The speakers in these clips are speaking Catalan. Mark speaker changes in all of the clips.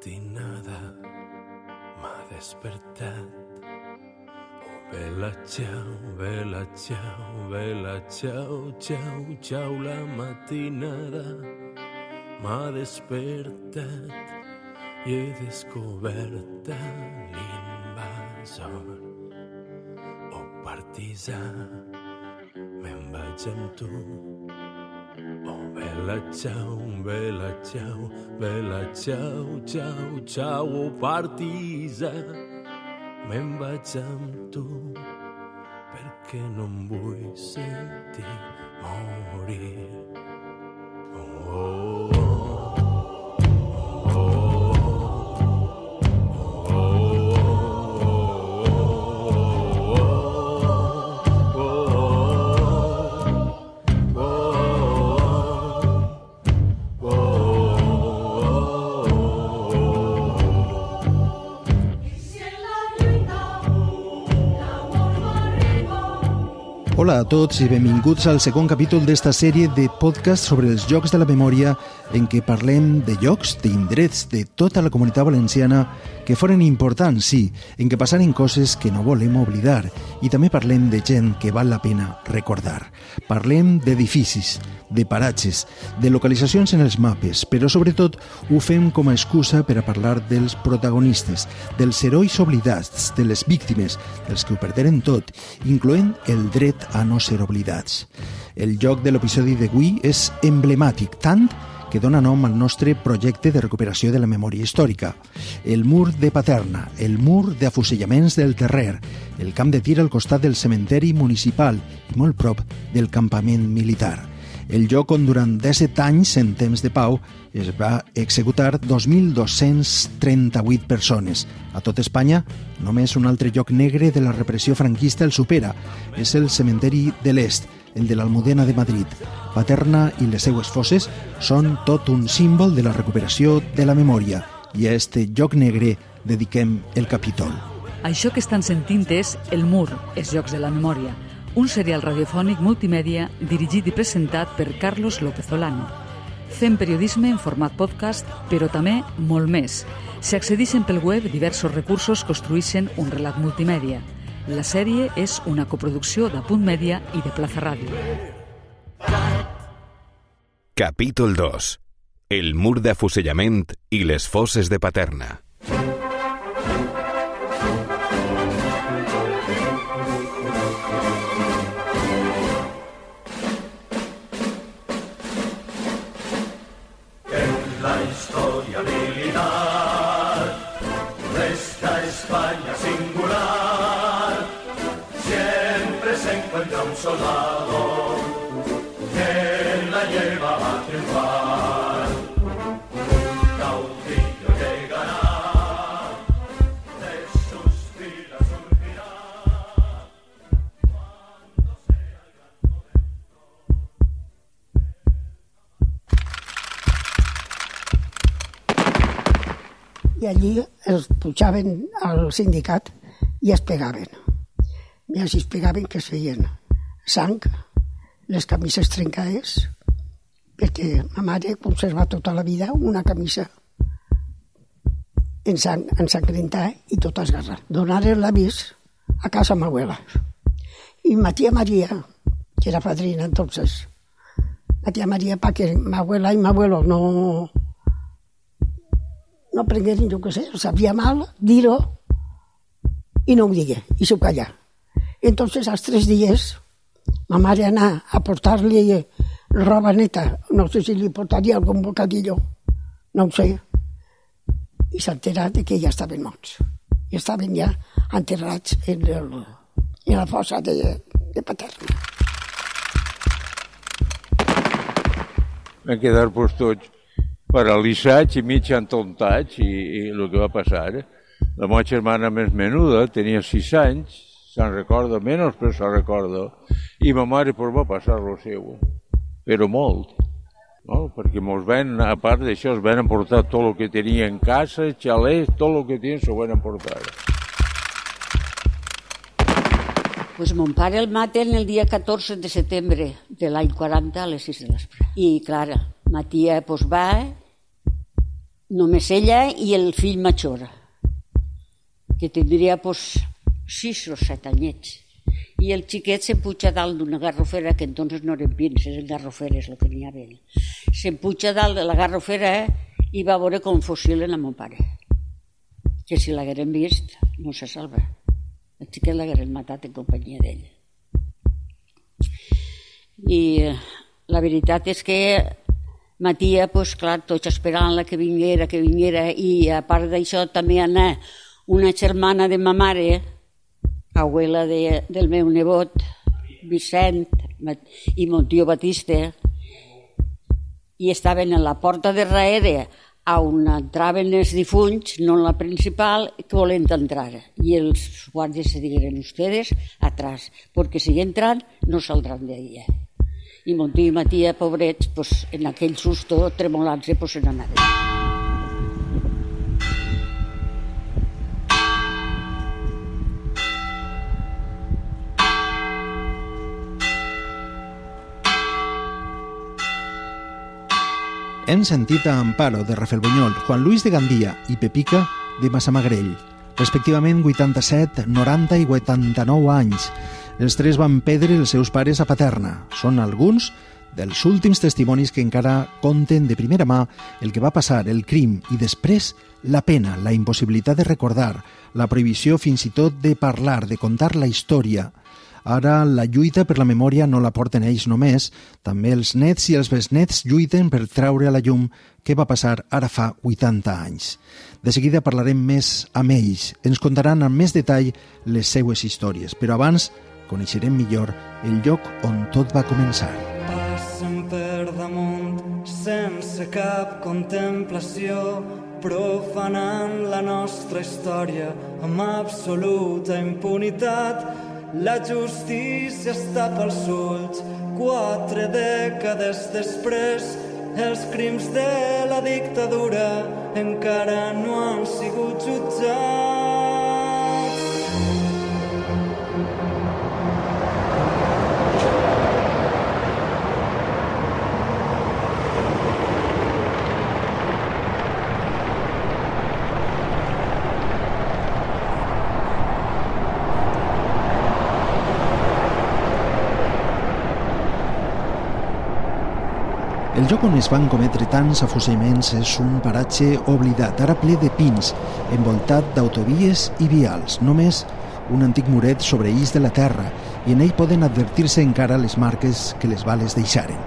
Speaker 1: matinada m'ha despertat. Oh, vela, ciao, vela, ciao, vela, ciao, ciao, ciao, la matinada m'ha despertat i he descobert l'invasor. Oh, partisà, me'n vaig amb tu. Oh, bella ciao, bella ciao, bella ciao, ciao, ciao, oh, partisa. Me'n vaig amb tu perquè no em vull sentir morir. Oh, oh,
Speaker 2: Hola a tots i benvinguts al segon capítol d'esta sèrie de podcast sobre els Jocs de la Memòria en què parlem de llocs, d'indrets de tota la comunitat valenciana que foren importants, sí, en què passaren coses que no volem oblidar i també parlem de gent que val la pena recordar. Parlem d'edificis, de paratges, de localitzacions en els mapes, però sobretot ho fem com a excusa per a parlar dels protagonistes, dels herois oblidats, de les víctimes, dels que ho perderen tot, incloent el dret a no ser oblidats. El lloc de l'episodi d'avui és emblemàtic, tant que dona nom al nostre projecte de recuperació de la memòria històrica. El mur de Paterna, el mur d'afusellaments del Terrer, el camp de tir al costat del cementeri municipal i molt prop del campament militar. El lloc on durant 17 anys en temps de pau es va executar 2.238 persones. A tot Espanya, només un altre lloc negre de la repressió franquista el supera. És el cementeri de l'Est, el de l'Almudena de Madrid. Paterna i les seues fosses són tot un símbol de la recuperació de la memòria i a este lloc negre dediquem el capítol.
Speaker 3: Això que estan sentint és El Mur, els Jocs de la Memòria, un serial radiofònic multimèdia dirigit i presentat per Carlos López Olano. Fem periodisme en format podcast, però també molt més. Si accedixen pel web, diversos recursos construïxen un relat multimèdia. La sèrie és una coproducció de Punt Mèdia i de Plaza Ràdio.
Speaker 4: Capítol 2. El mur d'afusellament i les fosses de Paterna.
Speaker 5: En la historia militar soldado que la lleva a triunfar. Caudillo llegará, de sus filas surgirá. Cuando sea el gran momento.
Speaker 6: i allí els pujaven al sindicat i es pegaven. I es pegaven que es feien sang, les camises trencades, perquè ma mare conserva tota la vida una camisa en sang, ensangrentada i tota esgarrada. Donaren l'avís a casa ma abuela. I ma tia Maria, que era padrina entonces, la tia Maria, para que ma abuela y mi abuelo no, no prengueren, jo què sé, sabia mal dir-ho i no ho digué, i s'ho callà. Entonces, als tres dies, ma mare anà a portar-li roba neta, no sé si li portaria algun bocadillo, no ho sé, i s'ha enterat que ja estaven morts. I estaven ja enterrats en, el, en la fossa de, de Paterna.
Speaker 7: Vam quedar pues, tots paralitzats i mig entontats i, i el que va passar. La meva germana més menuda tenia sis anys, se'n recorda menys, però se'n recorda. I ma mare pues, va passar lo seu, però molt. No? Perquè mos ven, a part d'això, es van emportar tot el que tenia en casa, xalets, tot el que tenien s'ho van emportar.
Speaker 8: Pues mon pare el maten el dia 14 de setembre de l'any 40 a les 6 de l'espre. I, clar, ma tia pues, va Només ella i el fill major, que tindria pues, sis o set anyets. I el xiquet se puja dalt d'una garrofera, que entonces no eren pins, eren garroferes el que n'hi havia. Se puja dalt de la garrofera i va veure com fosilen a mon pare. Que si l'hagueren vist, no se salva. El xiquet l'hagueren matat en companyia d'ell. I eh, la veritat és que Matia, pues, clar, tots esperant-la que vinguera, que vinguera, i a part d'això també anar una germana de ma mare, abuela de, del meu nebot, Vicent, i mon tio Batista, i estaven a la porta de darrere on entraven els difunts, no en la principal, que volent entrar. I els guàrdies se digueren, ustedes atrás, perquè si entran no saldran d'ahí. I mon tio i ma tia, pobrets, pues, en aquell susto, tremolants, pues, se n'anaven.
Speaker 2: Hem sentit a Amparo, de Rafelbunyol, Juan Luis de Gandia i Pepica, de Massamagrell, respectivament 87, 90 i 89 anys. Els tres van perdre els seus pares a Paterna. Són alguns dels últims testimonis que encara conten de primera mà el que va passar, el crim i després la pena, la impossibilitat de recordar, la prohibició fins i tot de parlar, de contar la història, Ara la lluita per la memòria no la porten ells només, també els nets i els besnets lluiten per treure a la llum què va passar ara fa 80 anys. De seguida parlarem més amb ells, ens contaran amb més detall les seues històries, però abans coneixerem millor el lloc on tot va començar.
Speaker 9: Passen per damunt sense cap contemplació profanant la nostra història amb absoluta impunitat la justícia està pels ulls. Quatre dècades després, els crims de la dictadura encara no han sigut jutjats.
Speaker 2: El lloc on es van cometre tants afusellaments és un paratge oblidat, ara ple de pins, envoltat d'autovies i vials. Només un antic muret sobreïs de la terra i en ell poden advertir-se encara les marques que les bales deixaren.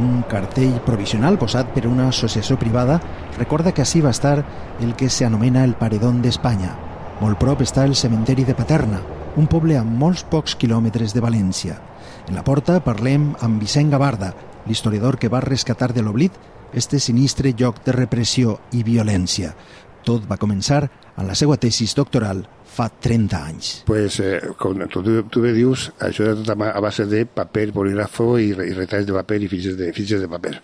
Speaker 2: Un cartell provisional posat per una associació privada recorda que així va estar el que s'anomena el Paredón d'Espanya. Molt prop està el cementeri de Paterna, un poble a molts pocs quilòmetres de València. En la porta parlem amb Vicent Gavarda, l'historiador que va rescatar de l'oblit este sinistre lloc de repressió i violència. Tot va començar en la seva tesis doctoral fa 30 anys.
Speaker 10: Pues, eh, com tu, tu bé dius, això és tot a base de paper, bolígrafo i, i retalls de paper i fitxes de, fitxes de paper.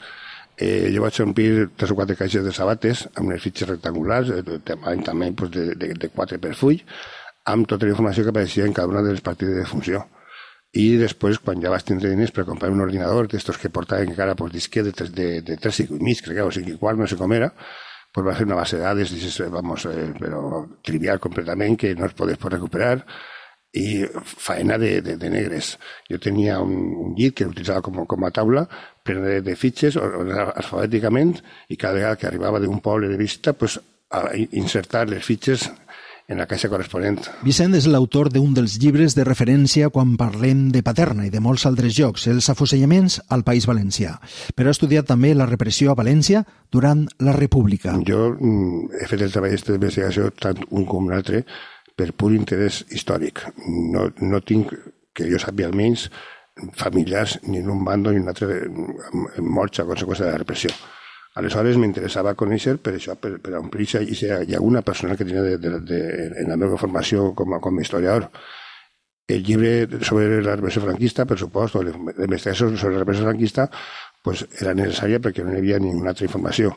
Speaker 10: Eh, jo vaig omplir tres o quatre caixes de sabates amb les fitxes rectangulars, eh, també pues, de, de, de 4 per full, amb tota la informació que apareixia en cada una de les partides de funció i després, quan ja vas tindre diners per comprar un ordinador, d'estos que portaven encara pues, disque de, tres, de, de 3 i mig, crec, o 5 i quart, no sé com era, pues va fer una base de dades, dices, vamos, eh, però trivial completament, que no es podés por recuperar, i faena de, de, de negres. Jo tenia un, un llit que utilitzava com, com a taula per de, de fitxes alfabèticament i cada vegada que arribava d'un poble de vista pues, a insertar les fitxes en la caixa corresponent.
Speaker 2: Vicent és l'autor d'un dels llibres de referència quan parlem de Paterna i de molts altres llocs, els afusellaments al País Valencià. Però ha estudiat també la repressió a València durant la República.
Speaker 10: Jo mm, he fet el treball d'investigació tant un com l'altre per pur interès històric. No, no tinc, que jo sàpiga almenys, familiars ni en un bando ni en un altre morts a conseqüència de la repressió. Aleshores m'interessava conèixer per això, per, per omplir i ser alguna persona que tenia de, de, de, en la meva formació com a, com a historiador. El llibre sobre la repressió franquista, per supost, o l'investigació sobre la repressió franquista, pues, era necessària perquè no hi havia ninguna altra informació.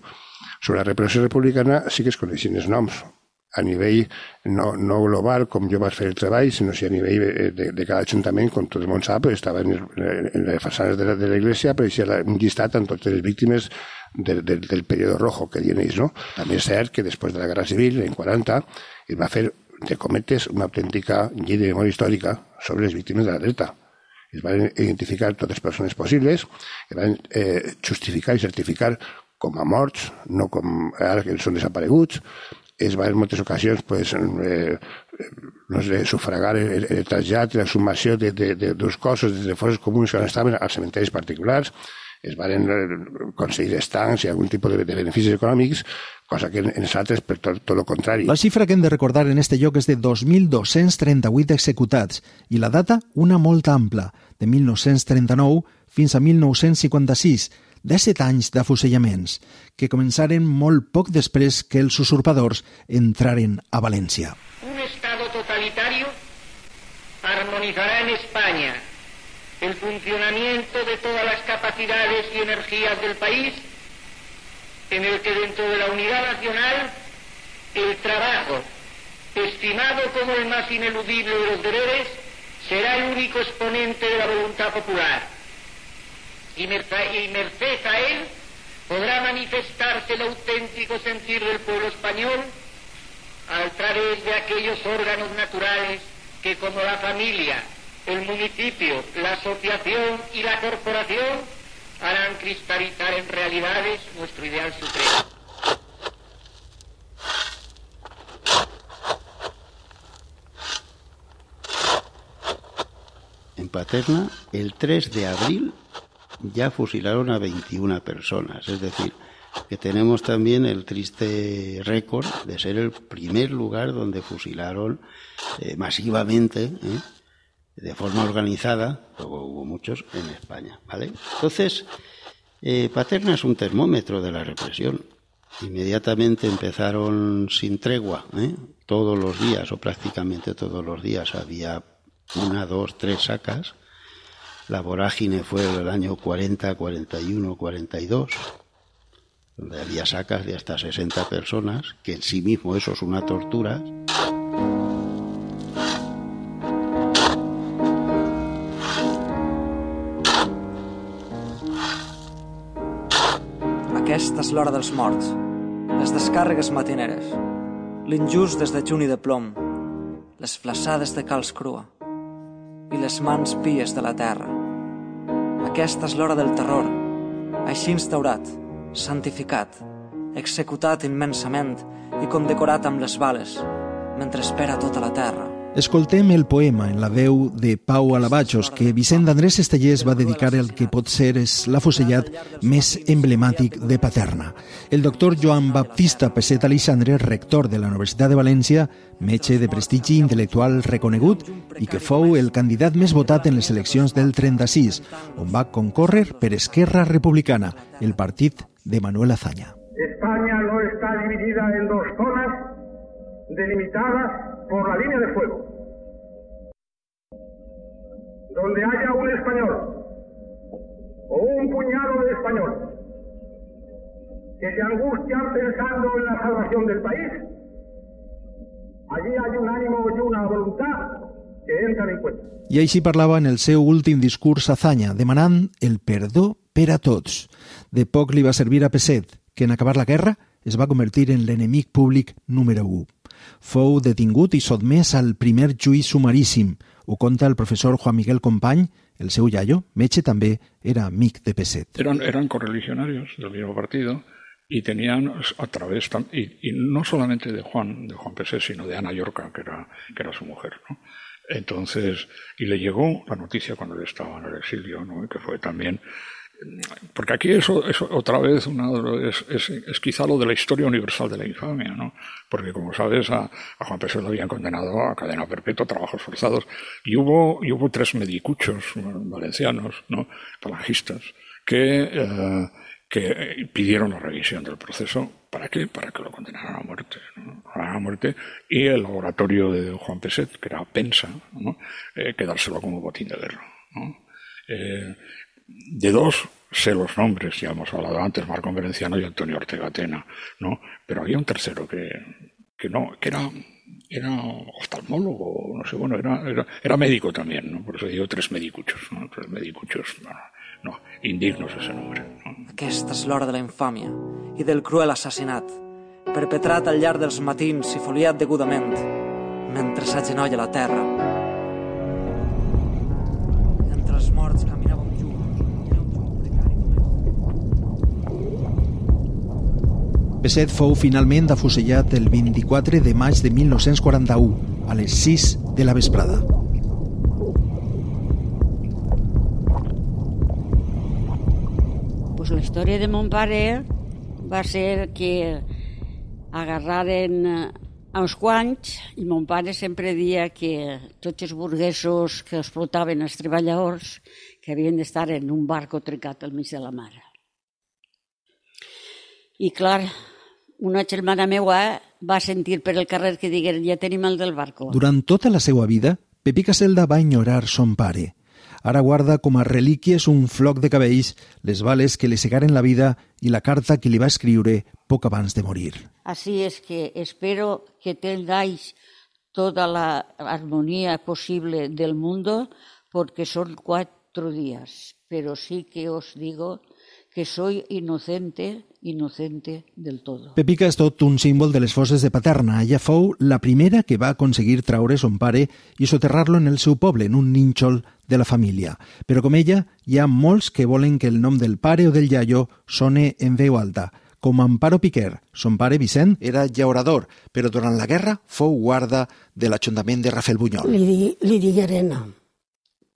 Speaker 10: Sobre la repressió republicana sí que es coneixien els noms, a nivell no, no global, com jo vaig fer el treball, sinó si a nivell de, de cada ajuntament, com tot el món sap, estava en, en les façanes de, de l'església, apareixia un llistat amb totes les víctimes del, del, del periodo rojo que tienes, ¿no? També és cert que després de la Guerra Civil, en 40, es va fer, de cometes, una autèntica llei de memòria històrica sobre les víctimes de la dreta. Es van identificar totes les persones possibles, es van eh, justificar i certificar com a morts, no com ara que són desapareguts, es va en moltes ocasions pues, eh, no sé, sufragar el, el trasllat, la sumació de, de, de dos cossos de fosses comuns que estaven als cementeris particulars, es van aconseguir estancs i algun tipus de, de beneficis econòmics, cosa que en, en els altres per tot, tot el contrari.
Speaker 2: La xifra que hem de recordar en este lloc és de 2.238 executats i la data una molt ampla, de 1939 fins a 1956, 17 anys d'afusellaments, que començaren molt poc després que els usurpadors entraren a València.
Speaker 11: Un Estado totalitario armonizará en España el funcionamiento de todas las capacidades y energías del país, en el que dentro de la unidad nacional el trabajo, estimado como el más ineludible de los deberes, será el único exponente de la voluntad popular. Y merced, a él podrá manifestarse el auténtico sentir del pueblo español a través de aquellos órganos naturales que como la familia, el municipio, la asociación y la corporación harán cristalizar en realidades nuestro ideal supremo.
Speaker 12: En Paterna, el 3 de abril ya fusilaron a 21 personas, es decir, que tenemos también el triste récord de ser el primer lugar donde fusilaron eh, masivamente, ¿eh? De forma organizada, luego hubo muchos en España. Entonces, eh, Paterna es un termómetro de la represión. Inmediatamente empezaron sin tregua, ¿eh? todos los días o prácticamente todos los días había una, dos, tres sacas. La vorágine fue el año 40, 41, 42, donde había sacas de hasta 60 personas, que en sí mismo eso es una tortura.
Speaker 9: Aquesta és l'hora dels morts, les descàrregues matineres, l'injust des de juny de plom, les flaçades de calç crua i les mans pies de la terra. Aquesta és l'hora del terror, així instaurat, santificat, executat immensament i condecorat amb les bales, mentre espera tota la terra.
Speaker 2: Escoltem el poema en la veu de Pau Alabachos que Vicent Andrés Estellers va dedicar al que pot ser és l'afusellat més emblemàtic de Paterna. El doctor Joan Baptista Peset Alexandre, rector de la Universitat de València, metge de prestigi intel·lectual reconegut i que fou el candidat més votat en les eleccions del 36, on va concórrer per Esquerra Republicana, el partit de Manuel Azaña.
Speaker 13: España no está dividida en dos zonas delimitadas por la línea de fuego. Donde haya un español o un puñado de españoles que se angustian pensando en la salvación del país, allí hay un ánimo y una voluntad que entran en cuenta.
Speaker 2: I així parlava en el seu últim discurs a Zanya, demanant el perdó per a tots. De poc li va servir a Peset, que en acabar la guerra es va convertir en l'enemic públic número 1. Fou detingut i sotmès al primer juís sumaríssim. Ho conta el professor Juan Miguel Company, el seu iaio, metge també, era amic de Peset.
Speaker 14: Eran, eran correligionarios del mismo partido y tenían a través, y, y, no solamente de Juan, de Juan Peset, sino de Ana Yorca, que era, que era su mujer, ¿no? Entonces, y le llegó la noticia cuando él estaba en el exilio, ¿no? que fue también porque aquí eso, eso otra vez una, es, es, es, quizá lo de la historia universal de la infamia, ¿no? Porque como sabes, a, a Juan Pessoa lo habían condenado a cadena perpetua, trabajos forzados, y hubo, y hubo tres medicuchos valencianos, ¿no? Falangistas, que, eh, que pidieron la revisión del proceso. ¿Para qué? Para que lo condenaran a muerte. ¿no? A muerte. Y el laboratorio de Juan Peset, que era Pensa, ¿no? eh, quedárselo como botín de guerra. ¿no? Eh, de dos sé los nombres, ya hemos hablado antes, Marco Merenciano y Antonio Ortega Tena, ¿no? Pero había un tercero que, que no, que era, era oftalmólogo, no sé, bueno, era, era, médico también, ¿no? Por eso digo tres medicuchos. Tres medicuchos, no, no indignos ese nombre. ¿no?
Speaker 9: Aquesta és l'hora de la infàmia i del cruel assassinat, perpetrat al llarg dels matins i foliat degudament, mentre s'agenolla la terra.
Speaker 2: Beset fou finalment afusellat el 24 de maig de 1941, a les 6 de la vesprada.
Speaker 8: Pues la història de mon pare va ser que agarraren eh, a uns quants i mon pare sempre dia que tots els burguesos que explotaven els treballadors que havien d'estar en un barco trecat al mig de la mar. I clar, una germana meua va sentir per el carrer que digueren ja tenim el del barco.
Speaker 2: Durant tota la seva vida, Pepí Caselda va ignorar son pare. Ara guarda com a relíquies un floc de cabells, les bales que li segaren la vida i la carta que li va escriure poc abans de morir.
Speaker 8: Así es que espero que tengáis toda la armonía posible del mundo, porque son cuatro días. Pero sí que os digo que soy inocente, inocente del todo.
Speaker 2: Pepica és tot un símbol de les fosses de Paterna. Ella fou la primera que va aconseguir traure son pare i soterrar-lo en el seu poble, en un nínxol de la família. Però com ella, hi ha molts que volen que el nom del pare o del iaio sone en veu alta. Com Amparo Piquer, son pare Vicent era llaurador, però durant la guerra fou guarda de l'Ajuntament de Rafelbunyol.
Speaker 6: Li, di- li digueren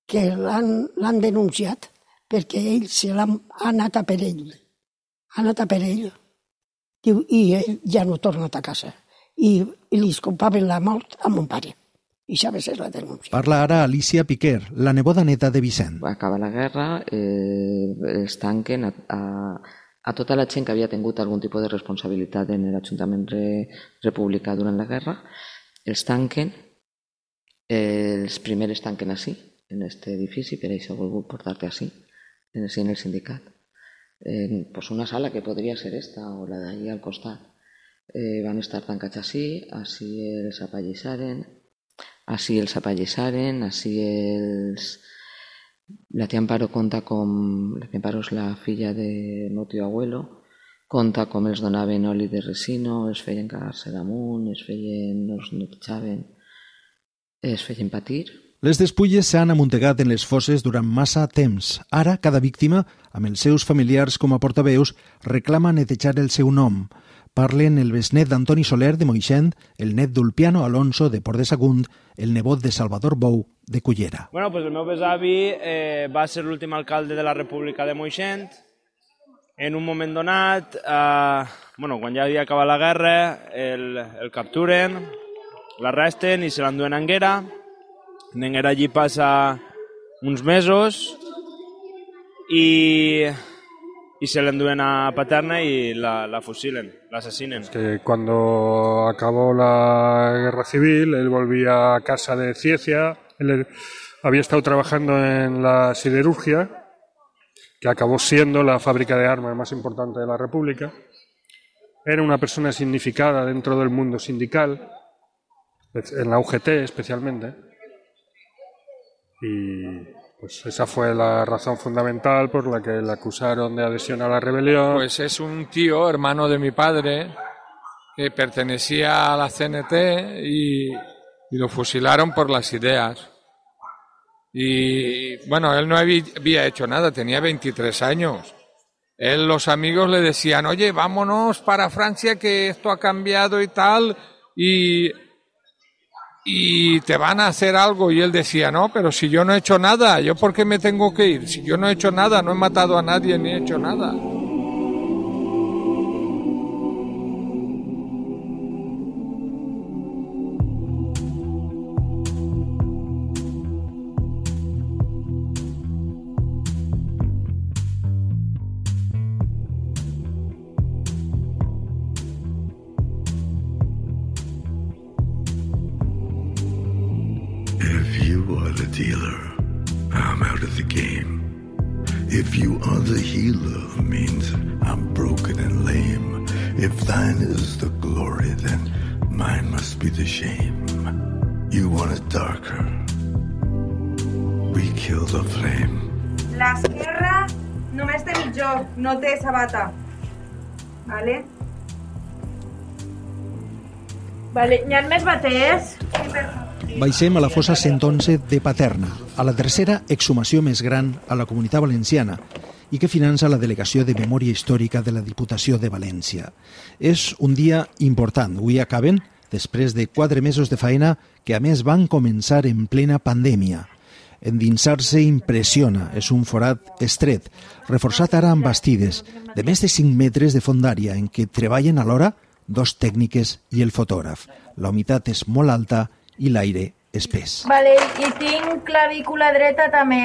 Speaker 6: que l'han l'han denunciat perquè ell se l'ha ha anat a per ell. Ha anat a per ell. Diu, I ell ja no ha tornat a casa. I, i li escompaven la mort a mon pare. I això va ser la denúncia.
Speaker 2: Parla ara Alicia Piquer, la neboda neta de Vicent.
Speaker 15: acaba la guerra, eh, es tanquen a, a, a tota la gent que havia tingut algun tipus de responsabilitat en l'Ajuntament re, republicà durant la guerra, els tanquen, eh, els primers tanquen així, en aquest edifici, per això he volgut portar-te així, en el, en el sindicat. En pues una sala que podria ser esta o la d'allí al costat. Eh, van estar tancats així, així els apallissaren, així els apallissaren, així els... La tia Amparo conta com... La Amparo és la filla de meu tio abuelo, conta com els donaven oli de resino, els feien cagar-se damunt, els feien... els netjaven, es feien patir.
Speaker 2: Les despulles s'han amuntegat en les fosses durant massa temps. Ara, cada víctima, amb els seus familiars com a portaveus, reclama netejar el seu nom. Parlen el besnet d'Antoni Soler de Moixent, el net d'Ulpiano Alonso de Port de Sagunt, el nebot de Salvador Bou de Cullera.
Speaker 16: Bueno, pues el meu besavi eh, va ser l'últim alcalde de la República de Moixent. En un moment donat, eh, bueno, quan ja havia acabat la guerra, el, el capturen, l'arresten i se l'enduen a Anguera. Anguera allí passa uns mesos i, y se l'enduen a Paterna y la, la fusilen, la asesinen.
Speaker 17: que cuando acabó la guerra civil, él volvía a casa de Ciecia, él había estado trabajando en la siderurgia, que acabó siendo la fábrica de armas más importante de la República. Era una persona significada dentro del mundo sindical, en la UGT especialmente. Y pues esa fue la razón fundamental por la que le acusaron de adhesión a la rebelión.
Speaker 18: Pues es un tío, hermano de mi padre, que pertenecía a la CNT y, y lo fusilaron por las ideas. Y bueno, él no había hecho nada, tenía 23 años. Él, los amigos le decían, oye, vámonos para Francia que esto ha cambiado y tal, y, y te van a hacer algo. Y él decía, no, pero si yo no he hecho nada, ¿yo por qué me tengo que ir? Si yo no he hecho nada, no he matado a nadie ni he hecho nada.
Speaker 19: Dealer, I'm out of the game. If you are the healer, means I'm broken and lame. If thine is the glory, then mine must be the shame. You want it darker. We kill the flame.
Speaker 20: La esquerra Només té mitjó, no té sabata. Vale? Vale, n'hi ha més baters? Sí, per
Speaker 2: Baixem a la fossa 111 de Paterna, a la tercera exhumació més gran a la comunitat valenciana i que finança la Delegació de Memòria Històrica de la Diputació de València. És un dia important. Avui acaben, després de quatre mesos de feina que a més van començar en plena pandèmia. Endinsar-se impressiona, és un forat estret, reforçat ara amb bastides, de més de 5 metres de fondària, en què treballen alhora dos tècniques i el fotògraf. La humitat és molt alta i l'aire espès.
Speaker 20: Vale, i tinc clavícula dreta també.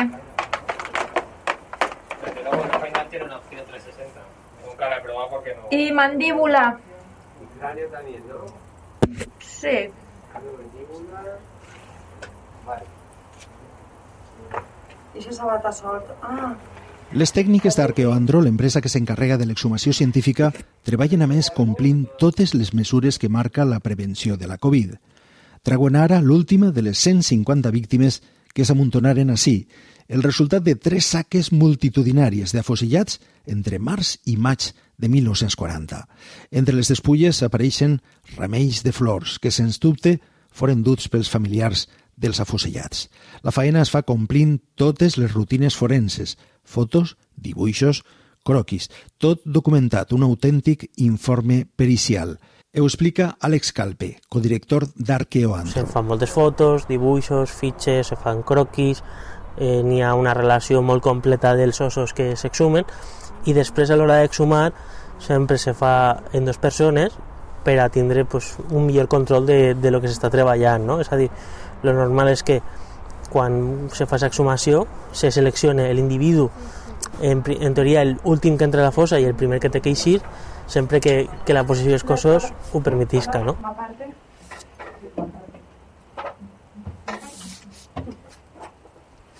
Speaker 21: Pero luego el final tiene una opción 360. Nunca la he probado porque no.
Speaker 20: I mandíbula.
Speaker 21: Y cráneo también, ¿no?
Speaker 20: Sí.
Speaker 21: Mandíbula. Vale.
Speaker 20: I això sabata sort. Ah.
Speaker 2: Les tècniques d'Arqueoandro, l'empresa que s'encarrega de l'exhumació científica, treballen a més complint totes les mesures que marca la prevenció de la Covid. Trauen ara l'última de les 150 víctimes que s'amuntonaren així, el resultat de tres saques multitudinàries d'afosillats entre març i maig de 1940. Entre les despulles apareixen remeis de flors que, sens dubte, foren duts pels familiars dels afusellats. La faena es fa complint totes les rutines forenses, fotos, dibuixos, croquis, tot documentat, un autèntic informe pericial. Ho explica Àlex Calpe, codirector d'Arqueoantro.
Speaker 22: Se fan moltes fotos, dibuixos, fitxes, se fan croquis, eh, n'hi ha una relació molt completa dels ossos que s'exhumen i després a l'hora d'exhumar sempre se fa en dues persones per a tindre pues, un millor control de, de lo que s'està treballant. No? És a dir, lo normal és que quan se fa l'exhumació se selecciona l'individu en, en teoria l'últim que entra a la fossa i el primer que té que eixir sempre que, que la posició dels cossos ho permetisca. No?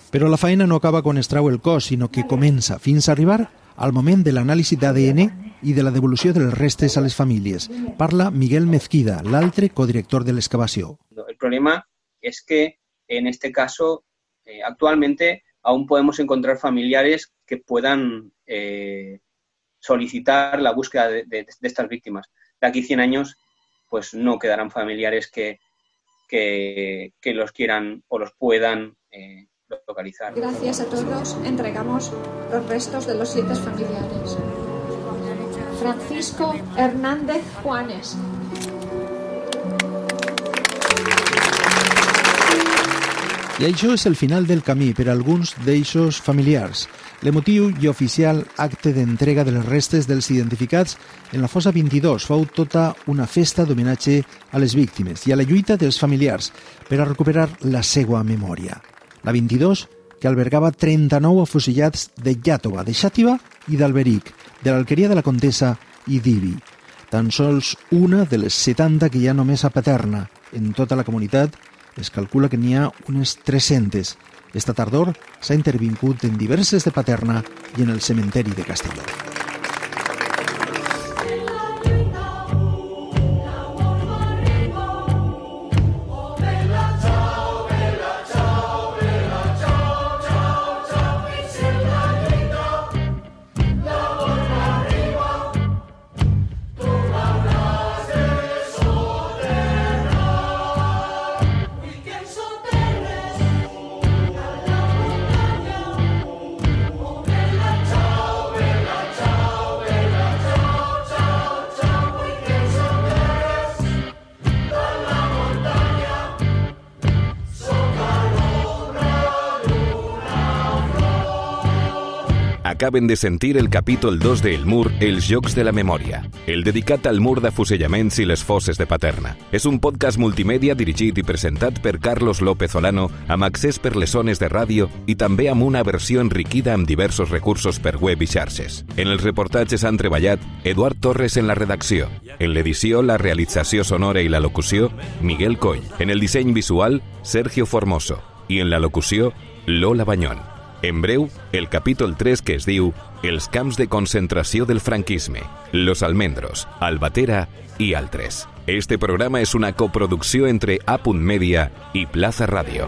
Speaker 2: Però la feina no acaba quan es trau el cos, sinó que comença fins a arribar al moment de l'anàlisi d'ADN i de la devolució de les restes a les famílies. Parla Miguel Mezquida, l'altre codirector de l'excavació.
Speaker 23: El problema es que en este caso eh, actualmente aún podemos encontrar familiares que puedan eh, solicitar la búsqueda de, de- estas víctimas. De aquí 100 años, pues no quedarán familiares que, que, que los quieran o los puedan eh, localizar.
Speaker 24: Gracias a todos entregamos los restos de los siete familiares. Francisco Hernández Juanes.
Speaker 2: I això és el final del camí per a alguns d'eixos familiars. L'emotiu i oficial acte d'entrega de les restes dels identificats en la fossa 22 fou tota una festa d'homenatge a les víctimes i a la lluita dels familiars per a recuperar la seva memòria. La 22, que albergava 39 afusillats de Llàtova, de Xàtiva i d'Alberic, de l'Alqueria de la Contessa i d'Ibi. Tan sols una de les 70 que hi ha només a Paterna. En tota la comunitat es calcula que n'hi ha unes 300. Esta tardor s'ha intervingut en diverses de Paterna i en el cementeri de Castelló.
Speaker 4: Acaben de sentir el capítol 2 de El Mur, Els Jocs de la Memòria, el dedicat al mur d'afusellaments i les fosses de Paterna. És un podcast multimèdia dirigit i presentat per Carlos López Olano amb accés per les zones de ràdio i també amb una versió enriquida amb diversos recursos per web i xarxes. En els reportatges han treballat Eduard Torres en la redacció, en l'edició, la realització sonora i la locució, Miguel Coll, en el disseny visual, Sergio Formoso, i en la locució, Lola Banyón. En breu, el capítol 3 que es diu Els camps de concentració del franquisme, Los Almendros, Albatera i altres. Este programa és una coproducció entre A. Media i Plaza Radio.